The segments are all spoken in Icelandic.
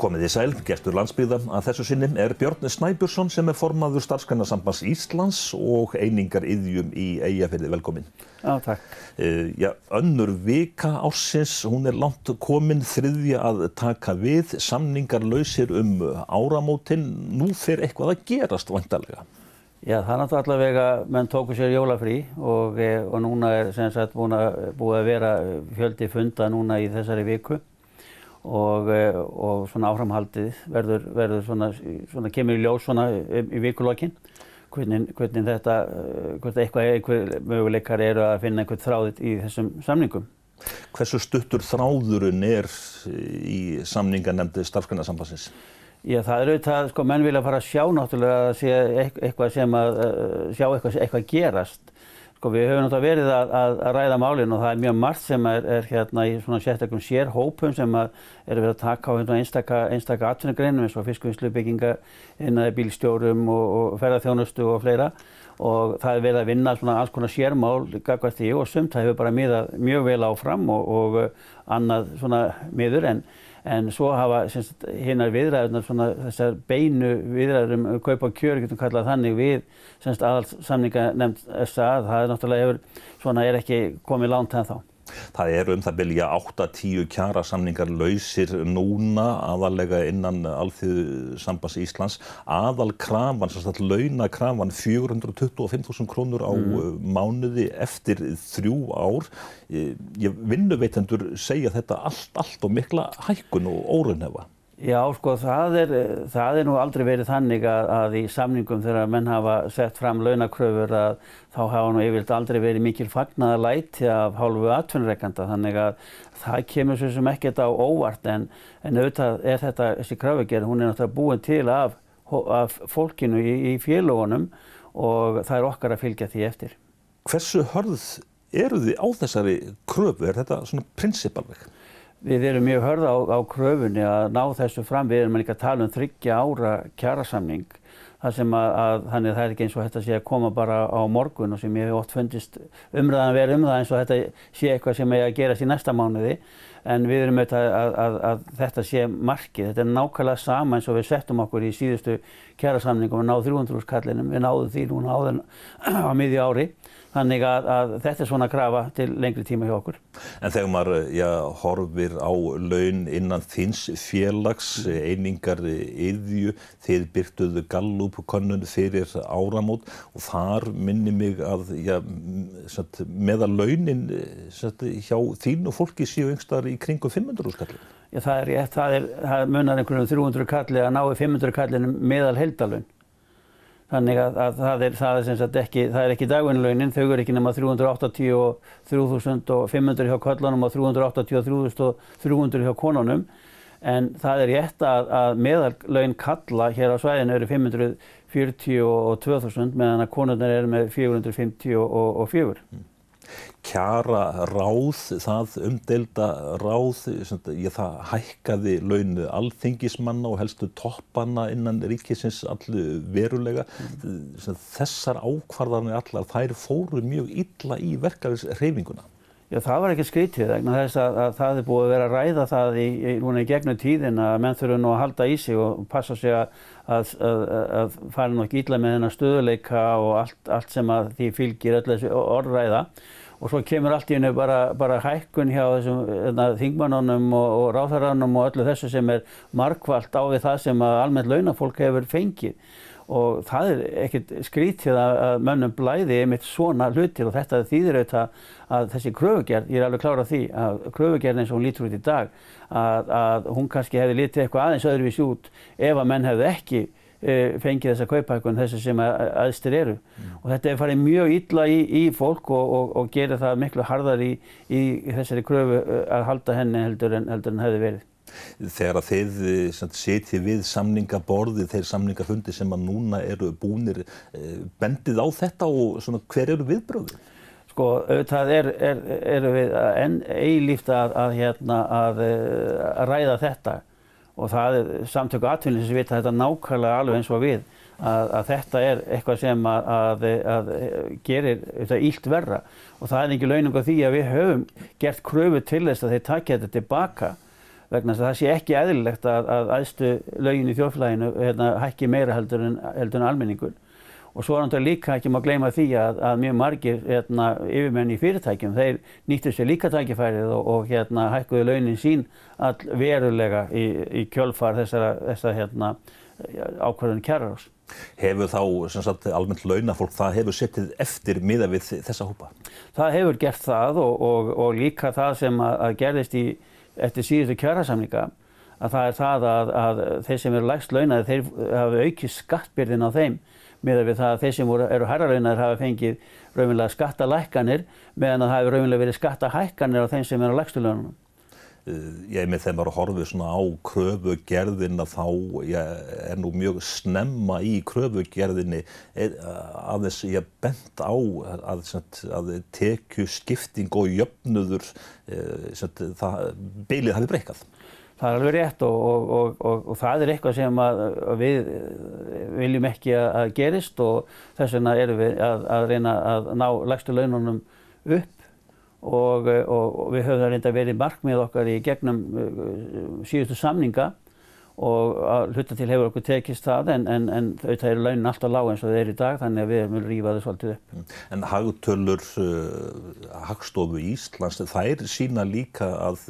Komið í sæl, gestur landsbyggða að þessu sinni er Björn Snæbjörnsson sem er formaður starfsgrænarsambands Íslands og einingar yðjum í Eyjafirði. Velkomin. Já, takk. Uh, já, önnur vika ársins, hún er langt komin þriðja að taka við, samningar lausir um áramótin. Nú fyrir eitthvað að gerast vantarlega. Já, það er náttúrulega allavega, menn tóku sér jólafrí og, eh, og núna er sem sagt búið að vera fjöldi funda núna í þessari viku og, eh, og svona áframhaldið verður, verður svona, svona kemur í ljós svona í, í vikulokkin hvernig, hvernig þetta, eh, hvernig eitthvað, einhver möguleikar eru að finna einhvern þráðið í þessum samningum. Hversu stuttur þráðurinn er í samningarnemndi starfsgrænarsambansins? Já, það er auðvitað, sko, menn vilja fara að sjá náttúrulega að sé eitthvað sem að, sjá eitthvað, eitthvað gerast. Sko, við höfum náttúrulega verið að, að, að ræða málinn og það er mjög margt sem er, er hérna í svona sérstaklega sérhópum sem að eru verið að taka á hérna einstaka, einstaka atvinnugreinum eins og fiskvinnslu, bygginga, innaði bílstjórum og, og ferðarþjónustu og fleira. Og það er verið að vinna svona alls konar sérmál gagvart því og sumt það hefur bara miðað mjög vel áfram og, og annað svona miður en en svo hafa hinnar viðræðunar svona þessar beinu viðræður um kaup og kjör, getum kallað þannig við aðalsamninga nefnd SA, það er náttúrulega hefur, svona er ekki komið langt en þá. Það eru um það byrja 8-10 kjara samningar lausir núna aðalega innan Alþjóðsambands Íslands. Aðal krafan, sérstaklega launakrafan 425.000 krónur á mm. mánuði eftir þrjú ár. Ég vinnuveitendur segja þetta allt, allt og mikla hækkun og órunhefa. Já, sko, það er, það er nú aldrei verið þannig að, að í samningum þegar menn hafa sett fram launakröfur að þá hafa nú yfirlega aldrei verið mikil fagnaðalæti af hálfu atvinnreikanda þannig að það kemur svo sem ekkert á óvart en, en auðvitað er þetta, þessi kröfugerð, hún er náttúrulega búin til af, af fólkinu í, í félagunum og það er okkar að fylgja því eftir. Hversu hörð eru þið á þessari kröfu? Er þetta svona prinsipalveg? Við erum mjög hörða á, á kröfunni að ná þessu fram. Við erum líka að tala um þryggja ára kjærasamning. Það sem að, að þannig að það er ekki eins og þetta sé að koma bara á morgun og sem ég hef oft fundist umræðan verið um það eins og þetta sé eitthvað sem er að gerast í næsta mánuði. En við erum auðvitað að, að, að þetta sé markið. Þetta er nákvæmlega sama eins og við settum okkur í síðustu kjærasamningum og náðu 300 kallinum. Við náðum því núna áður á miðju ári. Þannig að, að þetta er svona krafa til lengri tíma hjá okkur. En þegar maður já, horfir á laun innan þins félags, einingar yðju, þeir byrtuðu Gallup-könnun fyrir áramót og þar minni mig að já, satt, meða launin satt, hjá þín og fólki séu yngstar í kringu 500 skallin. Já það er rétt, það, er, það munar einhvern veginn 300 kalli að ná í 500 kallinu meðal heldalun. Þannig að, að það er, það er sem sagt ekki, það er ekki dagvinnlaunin, þau eru ekki nema 383.500 hjá köllunum og 383.300 hjá konunum. En það er rétt að, að meðallaun kalla hér á svæðinu eru 542.000 meðan að konurnar eru með 454. Kjara ráð, það umdelda ráð, ég það hækkaði launu alþingismanna og helstu toppanna innan ríkisins allu verulega. Mm. Þessar ákvarðanir allar, þær fóru mjög illa í verkefnisreifinguna. Já, það var ekki skrítið vegna þess að, að það er búið að vera að ræða það í, í, í gegnum tíðin að menn þurfu nú að halda í sig og passa sig að, að, að fara nú ekki illa með þennan stöðuleika og allt, allt sem að því fylgir öll þessu orðræða. Og svo kemur allt í hennu bara, bara hækkun hjá þessum hérna, þingmannunum og, og ráðherranum og öllu þessu sem er markvallt á við það sem að almennt launafólk hefur fengið og það er ekkert skrítið að mönnum blæði einmitt svona hlutir og þetta þýðir auðvitað að þessi kröfugerð, ég er alveg klára því að kröfugerð eins og hún lítur út í dag að, að hún kannski hefði litið eitthvað aðeins öðruvísi út ef að menn hefði ekki E, fengið þessa kaupækun þessi sem aðstir eru mm. og þetta er farið mjög illa í, í fólk og, og, og gerir það miklu harðar í, í þessari kröfu e, að halda henni heldur en, heldur en hefði verið. Þegar þið setjið við samningaborði, þeir samningafundi sem að núna eru búinir, bendið á þetta og svona, hver eru viðbröðið? Sko auðvitað er, er, eru við eilíft að, að, hérna, að, að ræða þetta. Og það er samtöku atvinnir sem vita þetta nákvæmlega alveg eins og við að, að þetta er eitthvað sem að, að, að gerir þetta ílt verra. Og það er ekki launung á því að við höfum gert kröfu til þess að þeir takja þetta tilbaka vegna þess að það sé ekki eðlilegt að, að aðstu lögin í þjóðfélaginu hérna, hækki meira heldur en, heldur en almenningur og svo er náttúrulega líka ekki maður að gleyma því að, að mjög margir hérna, yfirmenn í fyrirtækjum þeir nýttu sér líka tækifærið og, og hérna, hækkuðu launin sín all verulega í, í kjölfar þessara, þessara hérna, ákvörðun kjærarás. Hefur þá almennt launafólk, það hefur settið eftir miða við þessa hópa? Það hefur gert það og, og, og líka það sem að, að gerðist í, eftir síðustu kjærasamninga að það er það að, að þeir sem eru lægst launaði þeir hafa aukið skattbyrðin á þeim með við það að þeir sem eru herraraunar hafa fengið raunverulega skattalækkanir meðan að það hefur raunverulega verið skattahækkanir á þeim sem eru á lægstu laununum. Ég með þeim að horfið svona á kröfugerðina þá ég er nú mjög snemma í kröfugerðinni að þess ég bent á að, að tekju skipting og jöfnuður eh, það beilið hafi breykað. Það er alveg rétt og, og, og, og það er eitthvað sem að, að við viljum ekki að gerist og þess vegna erum við að, að reyna að ná lægstu laununum upp og við höfum það reynda verið markmið okkar í gegnum uh, síðustu samninga og að hluta til hefur okkur tekist það en, en, en auðvitað eru launin alltaf lág eins og þeir eru í dag þannig að við erum að rýfa þau svolítið upp. Mm. En hagtölur uh, Hagstofu Íslands þær sína líka að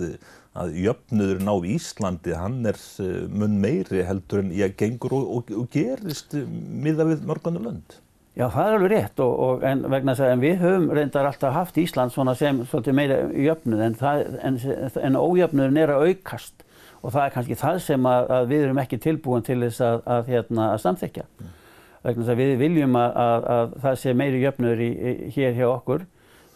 að jöfnuðurinn á Íslandi hann er eh, mun meiri heldur en ég gengur og, og, og gerist miða við mörganu lönd. Já það er alveg rétt og, og en vegna þess að við höfum reyndar alltaf haft Ísland svona sem svolítið meira jöfnuð en, en, en ójöfnuðurinn er að aukast og það er kannski það sem að, að við erum ekki tilbúin til þess að, að, hérna, að samþekja. Mm. Vegna þess að við viljum að það sé meiri jöfnuður í, í, hér hjá okkur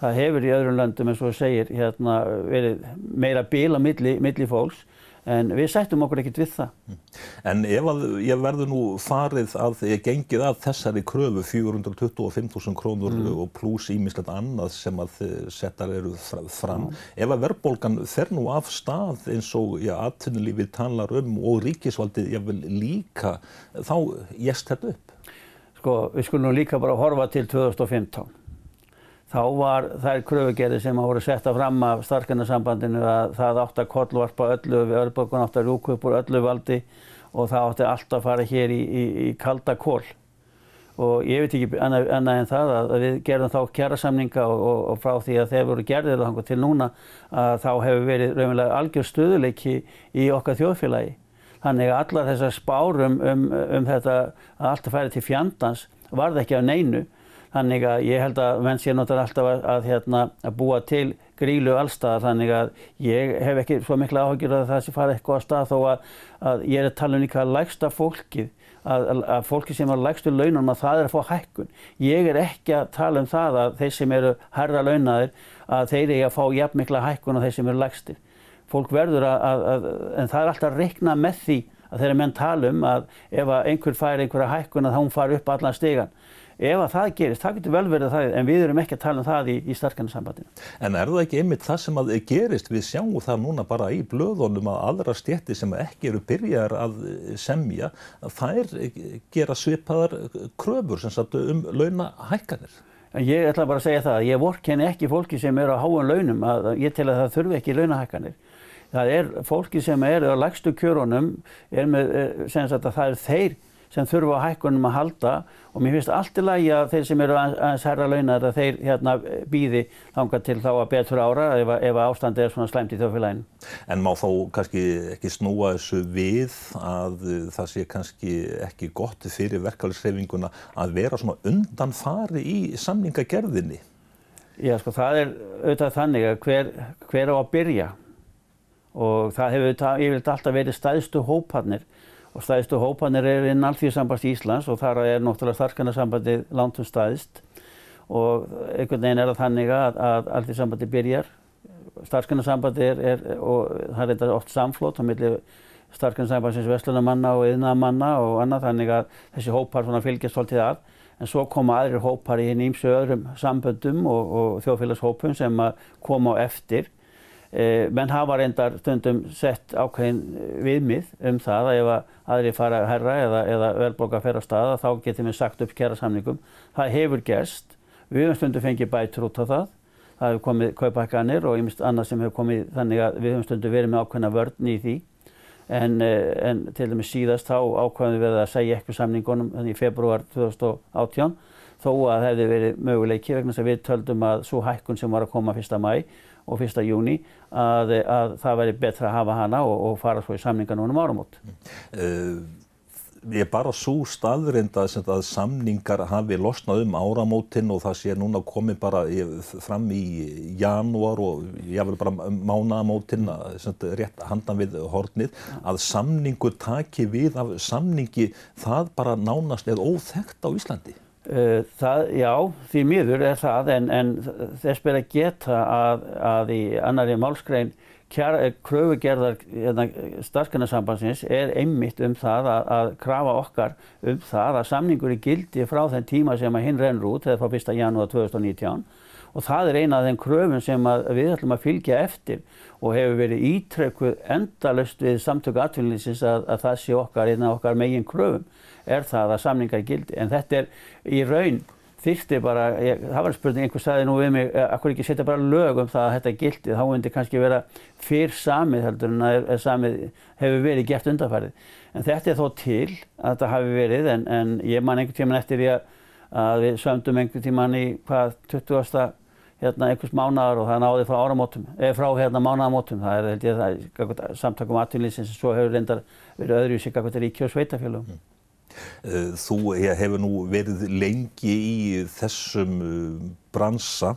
það hefur í öðrum löndum eins og segir hérna, verið meira bíl á milli, milli fólks en við sættum okkur ekkert við það. Mm. En ef að ég verður nú farið að ég gengið að þessari kröfu 425.000 krónur mm. og pluss ímislegt annað sem að settar eru fram, mm. ef að verðbólgan fer nú af stað eins og aðtunulífið talar um og ríkisvaldið ég vil líka, þá jæst þetta upp? Sko, við skulum líka bara horfa til 2015 þá var þær kröfugerði sem hafa voru setta fram af starfsgjarnarsambandinu að það átti að kollvarpa öllu við örbökun átti að rúka upp úr öllu valdi og það átti alltaf að fara hér í, í, í kalda kól og ég veit ekki annað, annað en það að við gerðum þá kjærasamninga og, og, og frá því að þeir voru gerðir og þannig til núna að þá hefur verið raunverulega algjör stöðuleiki í okkar þjóðfélagi. Þannig að allar þessar spárum um, um þetta að alltaf færi til fjandans varði ekki af neinu Þannig að ég held að menn sé náttúrulega alltaf að, að, hérna, að búa til grílu allstaðar þannig að ég hef ekki svo mikla áhugjur að það sé fara eitthvað á stað þó að, að ég er að tala um líka lægsta fólkið, að fólki sem er lægstu launum að það er að fá hækkun. Ég er ekki að tala um það að þeir sem eru herra launaðir að þeir eru að fá jafn mikla hækkun á þeir sem eru lægstir. Fólk verður að, en það er alltaf að rekna með því að þeirra menn tala um að ef einhver fær einhverja hækkun að hún far upp allan stegan ef að það gerist, það getur vel verið það en við erum ekki að tala um það í, í starfskannarsambandinu. En er það ekki einmitt það sem að gerist, við sjáum það núna bara í blöðunum að aðra stjætti sem ekki eru byrjar að semja, það er gera svipaðar kröfur sem sagt um launahækkanir. Ég ætla bara að segja það, ég vorkenni ekki fólki sem eru á háan launum, að ég tel að það þurfi ekki launahækkanir. Það er fólki sem eru á lagstu kjörunum, er með, eh, sem sagt að það er þeir sem þurfa á hækkunum að halda og mér finnst allt í lagi að þeir sem eru aðeins herra launar að þeir hérna býði þanga til þá að betur ára ef, ef ástandi er svona slæmt í þjóðfélaginu. En má þá kannski ekki snúa þessu við að það sé kannski ekki gott fyrir verkefælisreifinguna að vera svona undanfari í samningagerðinni? Já sko það er auðvitað þannig að hver, hver á að byrja og það hefur yfirleitt alltaf verið stæðstu hóparnir og stæðstu hópanir er inn Alþjóðsamband Íslands og þar er náttúrulega starfskannarsambandi lantum stæðist og einhvern veginn er það þannig að, að Alþjóðsambandi byrjar. Starfskannarsambandi er, er og það er þetta oft samflót á milli starfskanarsambandsins veslunamanna og yðnamanna og annað þannig að þessi hópar fylgjast svolítið að. En svo koma aðrir hópar í hinn ímsu öðrum samböndum og, og þjóðfélagshópum sem koma á eftir. Eh, menn hafa reyndar stundum sett ákveðin viðmið um það að ef að aðri fara að herra eða, eða velbóka að ferra á staða þá getum við sagt upp kjæra samningum. Það hefur gerst, við höfum stundum fengið bætur út á það. það hefur komið kaupakkanir og einmitt annað sem hefur komið þannig að við höfum stundu verið með ákveðna vörn í því en, en til dæmis síðast þá ákveðum við að segja eitthvað samningunum þannig í februar 2018 þó að það hefði verið möguleiki vegna að við töldum að svo hækkun sem var að koma 1. mæ og 1. júni að, að það væri betra að hafa hana og, og fara svo í samninga núna um áramót. Uh, ég er bara svo staðrind að, að samningar hafi losnað um áramótin og það sé núna komið bara fram í janúar og vil bara mánaðamótin rétt handan við hornið að samningur taki við af samningi það bara nánast eða óþekkt á Íslandi. Eh, það, já, því miður er það en, en þess ber að geta að, að í annari málskrein kröfugerðar hérna, starfskanarsambansins er einmitt um það að, að krafa okkar um það að samningur er gildi frá þenn tíma sem að hinn rennur út eða frá 1. janúar 2019 og það er eina af þeim kröfum sem við ætlum að fylgja eftir og hefur verið ítrekkuð endalust við samtöku atvinnlýsins að, að það sé okkar, eina okkar megin kröfum er það að samningar gildi en þetta er í raun þýrti bara, ég, það var spurning einhver staði nú við mig, akkur ekki setja bara lög um það að þetta gildi, þá myndi kannski vera fyrr samið heldur en að samið hefur verið gert undanfærið en þetta er þó til að þetta hafi verið en, en ég man einhvern tíman eftir ég að við sömdum einhvern tíman í hvað 20. hérna einhvers mánar og það náði frá áramótum eða frá hérna mánaðamótum, það er held ég það samtakum aðtunlýsins sem svo hefur reyndar verið öðru í sig eitthvað ríki og sveitafélagum. Mm. Eh, þú hefur nú verið lengi í þessum eh, bransa.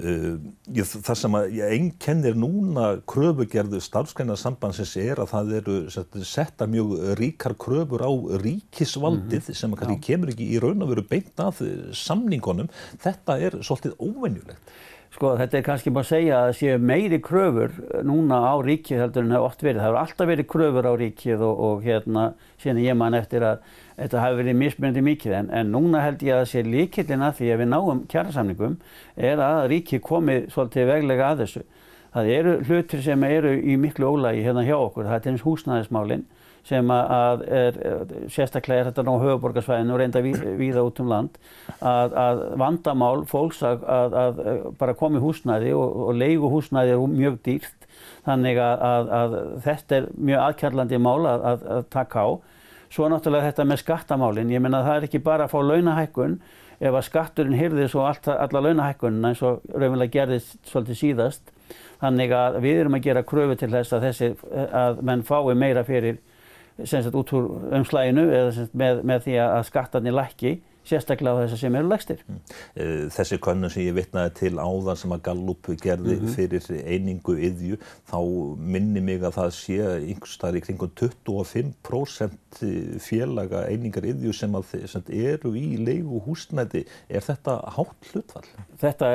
Eh, það sem að einkennir núna kröfugerðu starfsgreinarsambansins er að það eru setta mjög ríkar kröfur á ríkisvaldið mm -hmm. sem kannski kemur ekki í raun að veru beint af samningunum. Þetta er svolítið óvenjulegt. Sko þetta er kannski bara að segja að það séu meiri kröfur núna á ríkið heldur en það hefur oft verið. Það hefur alltaf verið kröfur á ríkið og, og hérna síðan ég man eftir að þetta hafi verið mismunandi mikið en, en núna held ég að það sé líkillin að því að við náum kjærasamningum er að ríkið komið svolítið veglega að þessu. Það eru hlutir sem eru í miklu ólægi hérna hjá okkur. Það er eins húsnæðismálinn sem að er, sérstaklega er þetta ná höfuborgarsvæðinu og reynda víða út um land að, að vandamál fólks að, að, að bara komi húsnæði og, og leigu húsnæði er mjög dýrt þannig að þetta er mjög aðkjarlandi mál að taka á Svo náttúrulega þetta með skattamálinn, ég menna það er ekki bara að fá launahækkun ef að skatturinn hyrði svo alla launahækkunina eins og raunverulega gerðist svolítið síðast. Þannig að við erum að gera kröfu til þess að, þessi, að menn fái meira fyrir sagt, út úr umslæginu eða sagt, með, með því að skattarnir lækki sérstaklega á þess að sem eru legstir. Mm. Eh, þessi könnun sem ég vitnaði til áðan sem að Gallup gerði mm -hmm. fyrir einingu yðju, þá minni mig að það sé einhverstaðar í kringum 25% félaga einingar yðju sem, sem eru í leigu húsnæti. Er þetta hátt hlutfall? Þetta,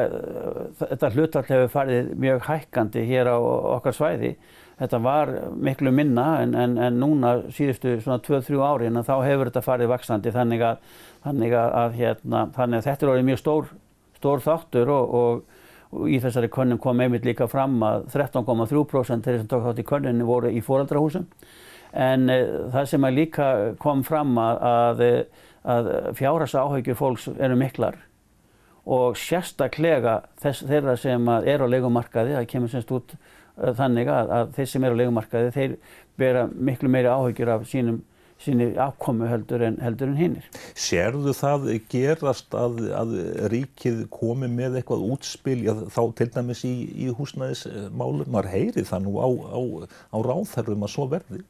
þetta hlutfall hefur farið mjög hækkandi hér á okkar svæði þetta var miklu minna en, en, en núna síðustu svona 2-3 árin þá hefur þetta farið vaksandi þannig að, þannig að, að, hérna, þannig að þetta er orðið mjög stór, stór þáttur og, og, og í þessari könnum kom einmitt líka fram að 13,3% þeirri sem tók þátt í könnunni voru í fóraldrahúsum en e, það sem að líka kom fram að fjárhasa áhaugjur fólks eru miklar og sérstaklega þess, þeirra sem er á leikumarkaði, það kemur semst út Eh, þannig að, að þeir sem eru á leikumarkaði þeir bera miklu meiri áhyggjur af sínum síni afkomu heldur en, heldur en hinnir. Serðu það gerast að, að ríkið komi með eitthvað útspil já, þá til dæmis í, í húsnæðismálum? Mar heyri það nú á, á, á ráðherrum að svo verði?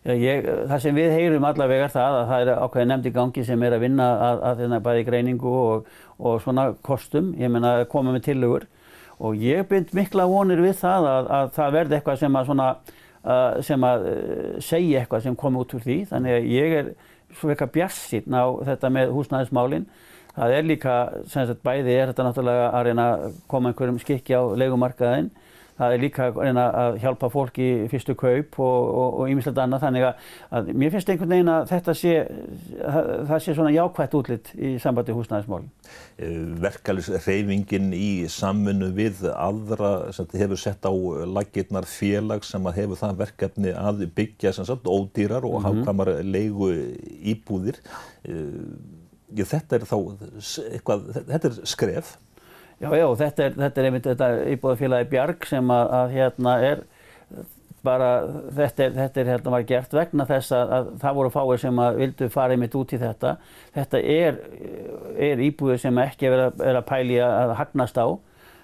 Já, ég, það sem við heyrum allavega er það að það er ákveði nefndi gangi sem er að vinna að, að þetta bæði greiningu og, og svona kostum, ég menna koma með tillögur og ég bind mikla vonir við það að, að það verði eitthvað sem að, svona, sem að uh, segja eitthvað sem kom út úr því. Þannig að ég er svo eitthvað bjassinn á þetta með húsnæðismálinn það er líka, sem sagt bæði er þetta náttúrulega að reyna að koma einhverjum skikki á leikumarkaðinn það er líka að hjálpa fólki fyrstu kaup og ímislegt annað þannig að, að mér finnst einhvern veginn að þetta sé, það sé svona jákvægt útlitt í sambandi húsnæðismálum. Eh, Verkalisreifingin í samfunnu við aðra sem hefur sett á lagirnar félag sem að hefur það verkefni að byggja sem sagt ódýrar og mm -hmm. hafkamar leigu íbúðir. Eh, þetta er þá eitthvað, þetta er skref Já, já, þetta er, þetta er einmitt þetta íbúðafélagi Bjarg sem að, að hérna er bara, þetta er, þetta er hérna var gert vegna þess að, að það voru fáir sem að vildu fara einmitt út í þetta. Þetta er, er íbúði sem ekki er að, að pæli að hagnast á.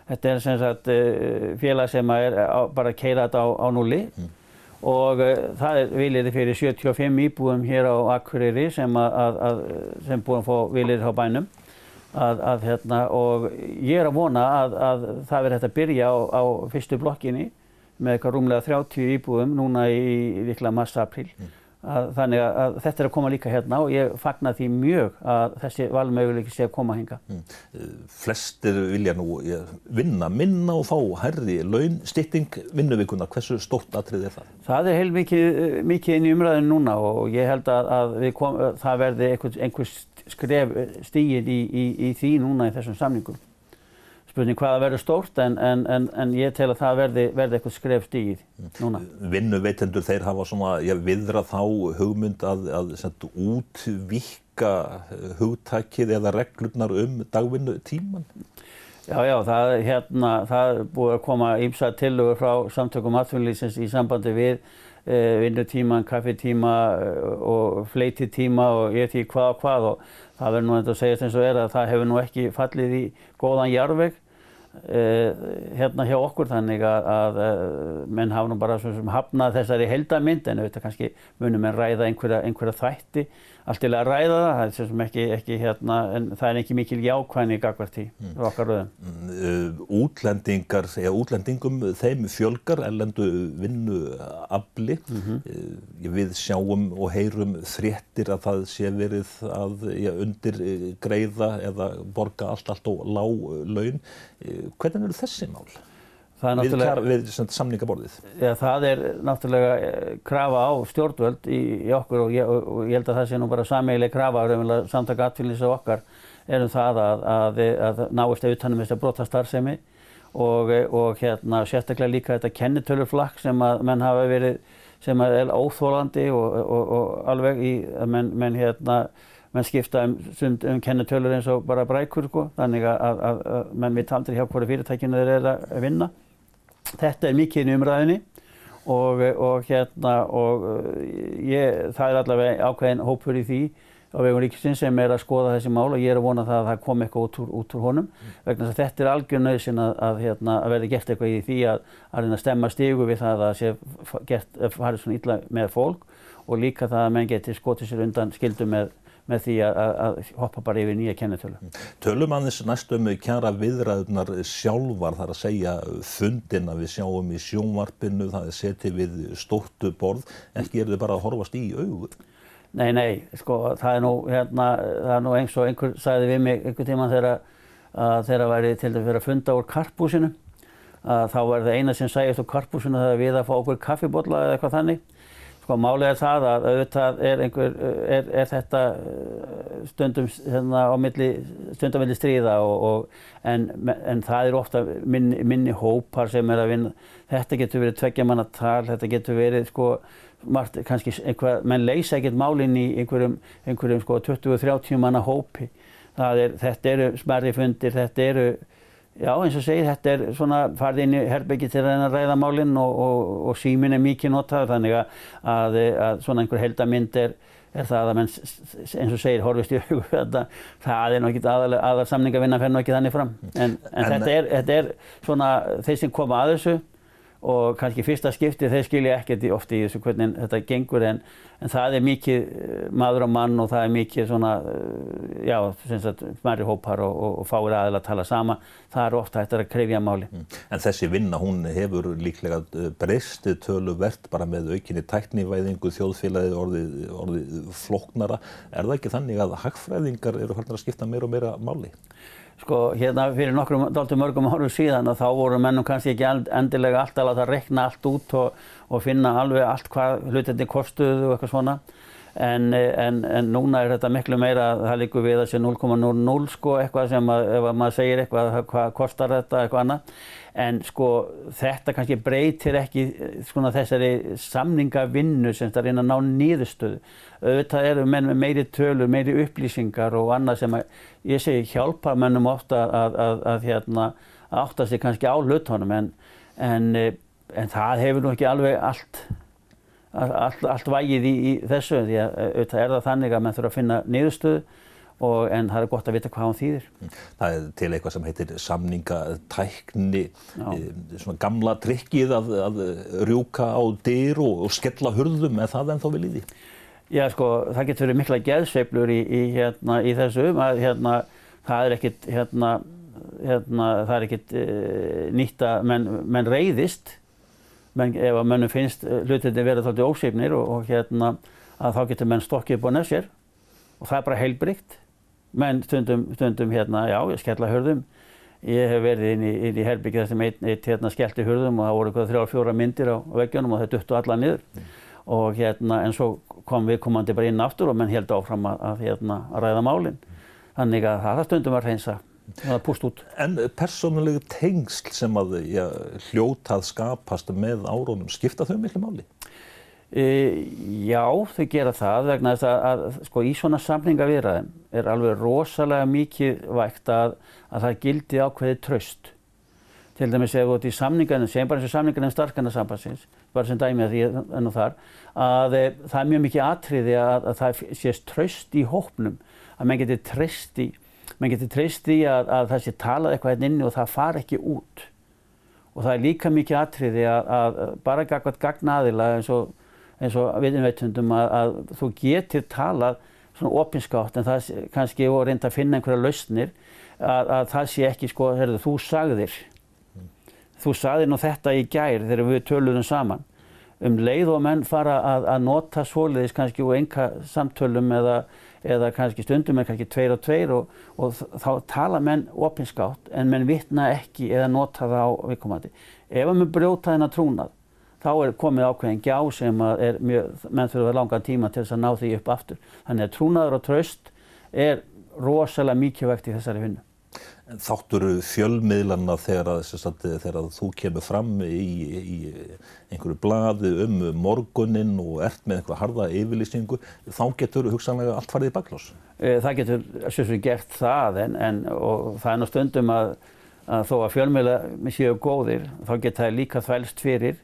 Þetta er sem sagt eh, félag sem er bara að keira þetta á, á nulli mm. og uh, það er viljiði fyrir 75 íbúðum hér á Akureyri sem, að, að, sem búin að fá viljiði á bænum. Að, að, hérna, og ég er að vona að, að það verður hægt að byrja á, á fyrstu blokkinni með eitthvað rúmlega 30 íbúðum núna í líklega massa-april. Mm. Þannig að þetta er að koma líka hérna og ég fagnar því mjög að þessi valmöguleiki sé að koma hinga. Mm. Flestir vilja nú vinna minna og fá herri laun, stytting vinnuvíkuna. Hversu stórt atrið er það? Það er heil mikið, mikið inn í umræðinu núna og ég held að kom, það verði einhvers skref stígir í, í, í því núna í þessum samningum. Spurning hvaða verður stórt en, en, en, en ég tel að það verði, verði eitthvað skref stígir núna. Vinnuveitendur þeir hafa svona, ég viðra þá hugmynd að, að sendu, útvíkka hugtakið eða reglurnar um dagvinnutíman? Já, já, það, hérna, það er búið að koma ímsa tillögur frá samtökum atvinnlýsins í sambandi við Eh, vinnutíman, kaffetíma eh, og fleititíma og ég því hvað og hvað og það verður nú að segja eins og er að það hefur nú ekki fallið í góðan jarðveg. eh, hérna hjá okkur þannig að, að menn hafa nú bara hafnað þessari heldamind en auðvitað kannski munum en ræða einhverja, einhverja þætti allt til að ræða það, það er sem ekki, ekki hérna, en það er ekki mikil jákvæðni í gagvart í mm. okkar röðum. Mm, uh, útlendingar, eða útlendingum, þeim fjölgar, ellendu vinnuafli. Mm -hmm. við sjáum og heyrum þréttir að það sé verið að ja, undir greiða eða borga allt, allt og lág laun. Hvernig eru þessi mál? við, við samningaborðið? Ja, það er náttúrulega eh, krafa á stjórnvöld í, í okkur og ég, og ég held að það sé nú bara sameigileg krafa samtaka atfylgis á okkar erum það að, að, að náist að utanum þess að brota starfsemi og, og hérna, sérstaklega líka þetta kennitöluflakk sem að menn hafa verið sem er óþólandi og, og, og alveg í að menn, menn, hérna, menn skipta um, um kennitölur eins og bara brækur sko. þannig að, að menn veit aldrei hjá hverju fyrirtækinu þeir eru að vinna Þetta er mikið í umræðinni og, og, hérna, og ég, það er allavega ákveðin hópur í því á vegum ríkisins sem er að skoða þessi mál og ég er að vona það að það kom eitthvað út úr, út úr honum mm. vegna þess að þetta er algjör nöðsinn að, að, hérna, að verði gert eitthvað í því að að reyna að stemma stígu við það að sé gert, farið svona illa með fólk og líka það að menn geti skotið sér undan skildu með með því að, að hoppa bara yfir nýja kennetölu. Mm. Tölum aðeins næstum kjara viðræðunar sjálfar þar að segja fundina við sjáum í sjónvarpinu, það er setið við stóttu borð, ekki er þau bara að horfast í augur? Nei, nei, sko það er nú, hérna, það er nú eins og einhver sagði við mig einhver tíma þegar þeirra væri til dæmis verið að funda úr karpúsinu, að þá var það eina sem sæjast úr karpúsinu það við að fá okkur kaffibotla eða eitthvað þannig Sko málið er það að auðvitað er, einhver, er, er þetta uh, stundum hérna, á milli, stundum milli stríða og, og, en, en það er ofta minni, minni hópar sem er að vinna. Þetta getur verið tveggja manna tal, þetta getur verið sko, margt, kannski einhver, menn leysa ekkert málinn í einhverjum, einhverjum sko 20-30 manna hópi. Er, þetta eru smerri fundir, þetta eru Já, eins og segir, þetta er svona farið inn í herbyggi til að ræða málinn og, og, og símin er mikið notaður þannig að, að, að svona einhver heldamind er, er það að menn, eins og segir, horfist í augu þetta, það er náttúrulega aðal, aðal samningavinna fer ekki þannig fram. En, en, en þetta, er, þetta er svona þeir sem koma að þessu og kannski fyrsta skipti þeir skilja ekkert ofti í þessu hvernig þetta gengur en, en það er mikið eh, maður á mann og það er mikið svona, eh, já, smæri hópar og, og, og fáir aðeins að tala sama. Það er ofta hægt að krefja máli. Mm. En þessi vinna, hún hefur líklega eh, breystið töluvert bara með aukinni tæknivæðingu, þjóðfélagið orðið, orðið floknara. Er það ekki þannig að hagfræðingar eru hvernig að skipta meira og meira máli? Sko hérna fyrir nokkrum dálta mörgum árum síðan að þá voru mennum kannski ekki endilega alltaf að það rekna allt út og, og finna alveg allt hvað hlutinni kostuðu og eitthvað svona. En, en, en núna er þetta miklu meira, það líkur við að sé 0,00 sko eitthvað sem að, ef að maður segir eitthvað, hvað kostar þetta, eitthvað annað. En sko þetta kannski breytir ekki svona þessari samningavinnu sem það reyna að ná nýðustöðu. Auðvitað eru menn með meiri tölur, meiri upplýsingar og annað sem að, ég segi hjálpa mennum ofta að, að, að hérna, átta sig kannski á hlutunum en, en, en það hefur nú ekki alveg allt allt, allt vægið í, í þessu því að auðvitað er það þannig að menn þurfa að finna niðurstöðu og, en það er gott að vita hvað hann þýðir. Það er til eitthvað sem heitir samningatækni, e, svona gamla trikkið að, að rjúka á dyr og, og skella hurðum, er það ennþá viljið í? Já sko, það getur verið mikla geðsveiflur í, í, hérna, í þessu, að hérna, það er ekkit, hérna, hérna, það er ekkit e, nýtt að menn, menn reyðist menn, ef að mönnum finnst eh, hlutinni verið þáttið ósýfnir og, og hérna að þá getur menn stokkið upp á nefsér og það er bara heilbrygt menn stundum, stundum hérna, já, ég skella hörðum ég hef verið inn í, inn í herbyggið þessum eitt, eitt hérna skellti hörðum og það voru eitthvað þrjá fjóra myndir á veggjónum og það duttu alla niður. Mm. og hérna en svo kom við komandi bara inn aftur og menn held áfram að, að, hérna, að ræða málinn þannig að það stundum var út. En persónulegu tengsl sem að ja, hljótað skapast með árónum, skipta þau miklu máli? E, já, þau gera það vegna þess að, að sko, í svona samningavirðaðin er alveg rosalega mikið vægt að, að það gildi ákveði tröst. Til dæmis ef þú ert í samningarnir, sem bara eins og samningarnir starfskanarsambansins, bara sem dæmi að því enn og þar, að e, það er mjög mikið atriði að, að það sést tröst í hópnum, að menn getur tröst í menn getur treyst því að, að það sé talað eitthvað hérna inni og það far ekki út. Og það er líka mikið atriði að, að bara gagvað gagna aðila eins og, og viðinveitundum að, að þú getur talað svona opinskátt en það kannski og reynda að finna einhverja lausnir að það sé ekki sko, herðu, þú sagðir. Þú sagðir nú þetta í gær þegar við töluðum saman. Um leið og menn fara að, að nota svoliðis kannski úr enga samtölum eða eða kannski stundum er kannski tveir og tveir og, og þá tala menn opinskátt en menn vittna ekki eða nota það á viðkomandi. Ef að menn brjóta þennan trúnað þá er komið ákveðin gjá sem er mjög, menn vera langan tíma til þess að ná því upp aftur. Þannig að trúnaður og tröst er rosalega mikilvægt í þessari vinnu. Þáttur fjölmiðlanna þegar, að, þegar að þú kemur fram í, í einhverju blaði um morgunin og ert með einhverja harða yfirlýsingu, þá getur hugsanlega allt farið í baklós? Eh, það getur sérstaklega gert það en, en það er nú stundum að, að þó að fjölmiðla séu góðir, þá getur það líka þvælst fyrir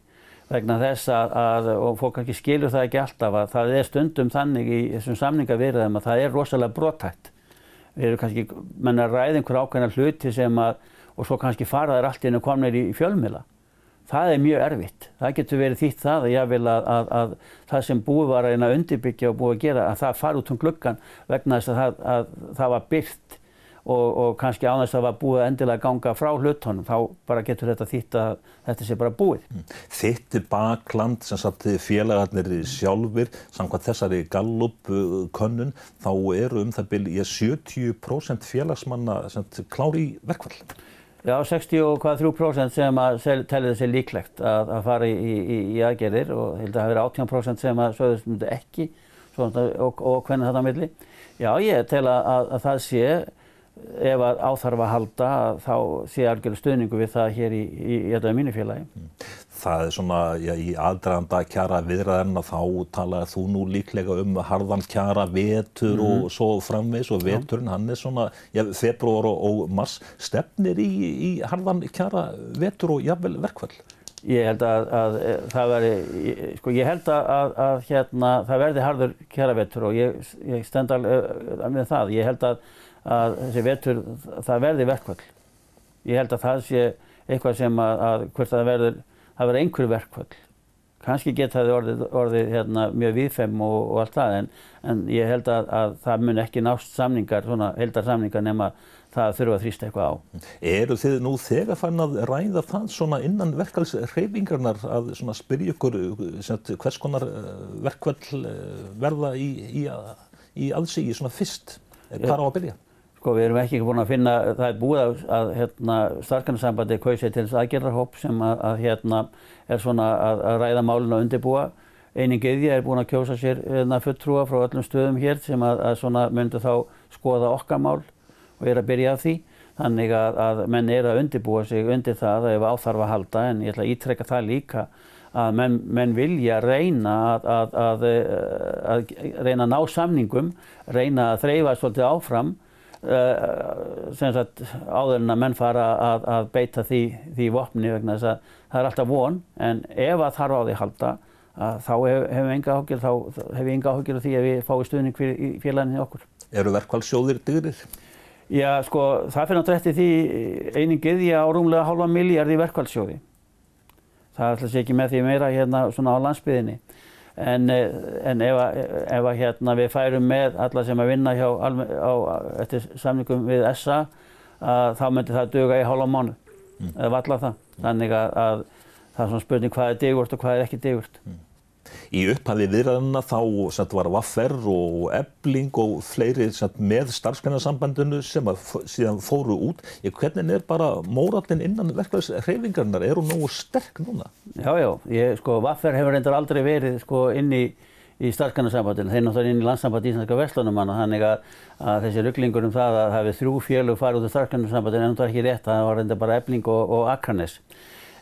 vegna þess að, að, og fólk kannski skilur það ekki alltaf, að það er stundum þannig í þessum samningavirðum að það er rosalega brotætt við erum kannski, menn að ræða einhver ákveðna hluti sem að, og svo kannski fara þær allt inn og komnir í fjölmila. Það er mjög erfitt. Það getur verið þýtt það að ég vil að, að, að það sem búið var að undirbyggja og búið að gera, að það fara út um gluggan vegna þess að það, það var byrkt og, og kannski á þess að það var búið að endilega ganga frá hlutunum, þá bara getur þetta þýtt að þetta sé bara búið. Mm. Þitt bakland sem satt félagarnir sjálfur, samkvæmt þessari Gallup-könnun, þá eru um það byrja 70% félagsmanna klári í verkvall. Já, 63% sem að telli þessi líklegt að, að fara í, í, í aðgerðir og held að það hefur 18% sem að sögðust myndi ekki svona, og, og hvernig þetta milli. Já, ég tel að, að, að það sé ef að áþarf að halda þá sé algjörðu stuðningu við það hér í, í, í þetta mínu félagi. Mm. Það er svona, já, í aðdraðanda kjara viðræðarna þá talaði þú nú líklega um harðan kjara vetur mm. og mhm. svo framvegs og veturinn hann er svona, já, februar og, og mars stefnir í, í harðan kjara vetur og jafnvel verkvall. Ég held að, að það verði, sko ég held að, að hérna það verði harður kjara vetur og ég, ég stend alveg með það. Ég held að að þessi vetur, það verði verkvall. Ég held að það sé eitthvað sem að, að hvert það verður, það verður einhverju verkvall. Kanski geta það orðið, orðið hérna, mjög viðfem og, og allt það en, en ég held að, að það mun ekki nást samningar, svona heldar samningar nema það þurfa að þrýsta eitthvað á. Eru þið nú þegar fann að ræða það svona innan verkvallsreyfingarnar að svona spyrja ykkur hvers konar eh, verkvall eh, verða í, í, í aðsigi svona fyrst? Hvað á að byrja? Sko við erum ekki búin að finna, það er búið að, að hérna, starfsgrænarsambandi kausið til þess aðgerðarhóp sem að, að hérna er svona að, að ræða málun og undirbúa. Eining Iðja er búin að kjósa sér hérna, fulltrúa frá öllum stöðum hér sem að, að svona myndu þá skoða okkar mál og er að byrja af því. Þannig að, að menn er að undirbúa sig undir það ef áþarf að halda en ég ætla að ítrekka það líka að menn, menn vilja reyna að, að, að reyna að ná samningum, reyna að þreyfa svolítið áfram sagt áður en að menn fara að beita því, því vopni vegna þess að það er alltaf von en ef að þarf á því halda þá hefur við enga áhugir, hef áhugir af því að við fáum stuðning fyrir félaginu okkur. Eru verkvælsjóðir dyrir? Já, sko, það fyrir náttúrulega eftir því einingið í á rúmlega halva miljard í verkvælsjóði. Það er alltaf ekki með því meira hérna svona á landsbyðinni. En, en ef, ef hérna, við færum með alla sem að vinna hjá, á, eftir samlingum við SA, þá myndir það döga í hálfa mánu, mm. eða valla það. Þannig að, að það er svona spurning hvað er digurt og hvað er ekki digurt. Mm. Í upphafi viðræðina þá sagt, var Vaffer og Ebling og fleiri sagt, með starfsgreinasambandinu sem síðan fóru út. Ég, hvernig er bara mórallin innan verkefæðsreifingarnar? Er hún nógu sterk núna? Já, já. Ég, sko, Vaffer hefur reyndar aldrei verið sko, inn í í starfskannarsambandinu, þeir náttúrulega inn í landsamband íslenska vestlunumanna þannig að, að þessi rugglingur um það að hefði þrjú fjölu farið út af starfskannarsambandinu en það var ekki rétt, það var reynda bara Ebling og, og Akranes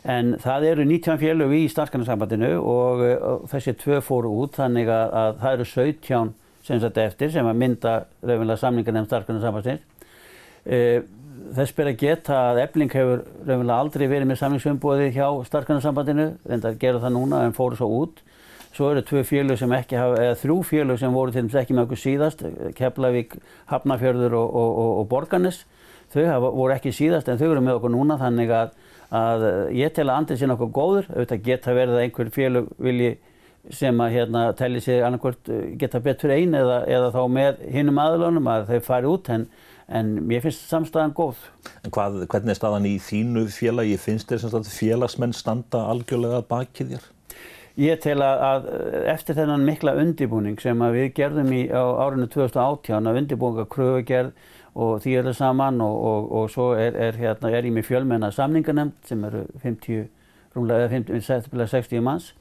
En það eru 19 félög í starfskannarsambandinu og, og þessi tvö fóru út þannig að, að það eru 17 sem þetta eftir sem að mynda raunverulega samlingar nefn starfskannarsambandins. E, þess ber að geta að Ebling hefur raunverulega aldrei verið með samlingsumboði hjá starfskannarsambandinu, reynda að gera það núna en fóru svo út. Svo eru tvö félög sem ekki hafa, eða þrjú félög sem voru til dæmis ekki með okkur síðast, Keflavík, Hafnarfjörður og, og, og Borgarnes. Þau hafa, voru ekki síðast en þau eru með okkur núna þannig að að eh, ég tel að andrið sé nokkuð góður, auðvitað geta verið að einhver félug vilji sem að hérna telli sig annarkvört eh, geta betur einn eða, eða þá með hinnum aðlunum að þau fari út en, en mér finnst samstæðan góð. En hvað, hvernig er staðan í þínu félagi? Finnst þér sem félagsmenn standa algjörlega bakið þér? Ég tel að, að eftir þennan mikla undibúning sem við gerðum í, á árinu 2018 að undibúninga kröfugerð og því það saman og, og, og svo er, er, hérna, er ég með fjölmenna samningarnemnd sem eru 50, rúmlega 50, 60 manns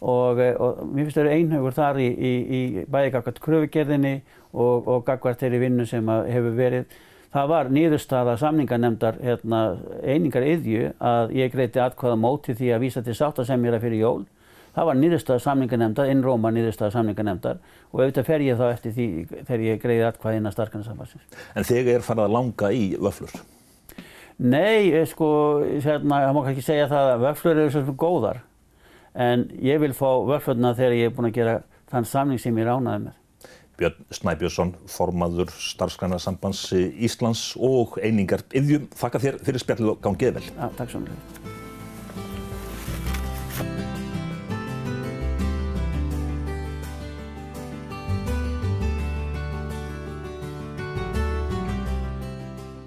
og, og mér finnst það eru einhugur þar í, í, í bæði gagvart kröfugerðinni og gagvart þeirri vinnu sem hefur verið. Það var nýðurstaða samningarnemndar hérna, einingar yðju að ég greiti atkvæða móti því að vísa til sáttasemjara fyrir jól Það var nýðurstaða samningarnemndar, inn Róma nýðurstaða samningarnemndar og auðvitað fer ég þá eftir því þegar ég greiði atkvæði inn að starfskanarsambansins. En þegar er farið að langa í vöflur? Nei, eh, sko, hérna, það má ekki segja það að vöflur eru svona góðar en ég vil fá vöflurna þegar ég er búin að gera þann samning sem ég ránaði með. Björn Snæbjörnsson, formaður starfskanarsambands Íslands og einingar yðjum. Þakka þér fyrir spjallið og gangið vel. Ja, takk svo mjög.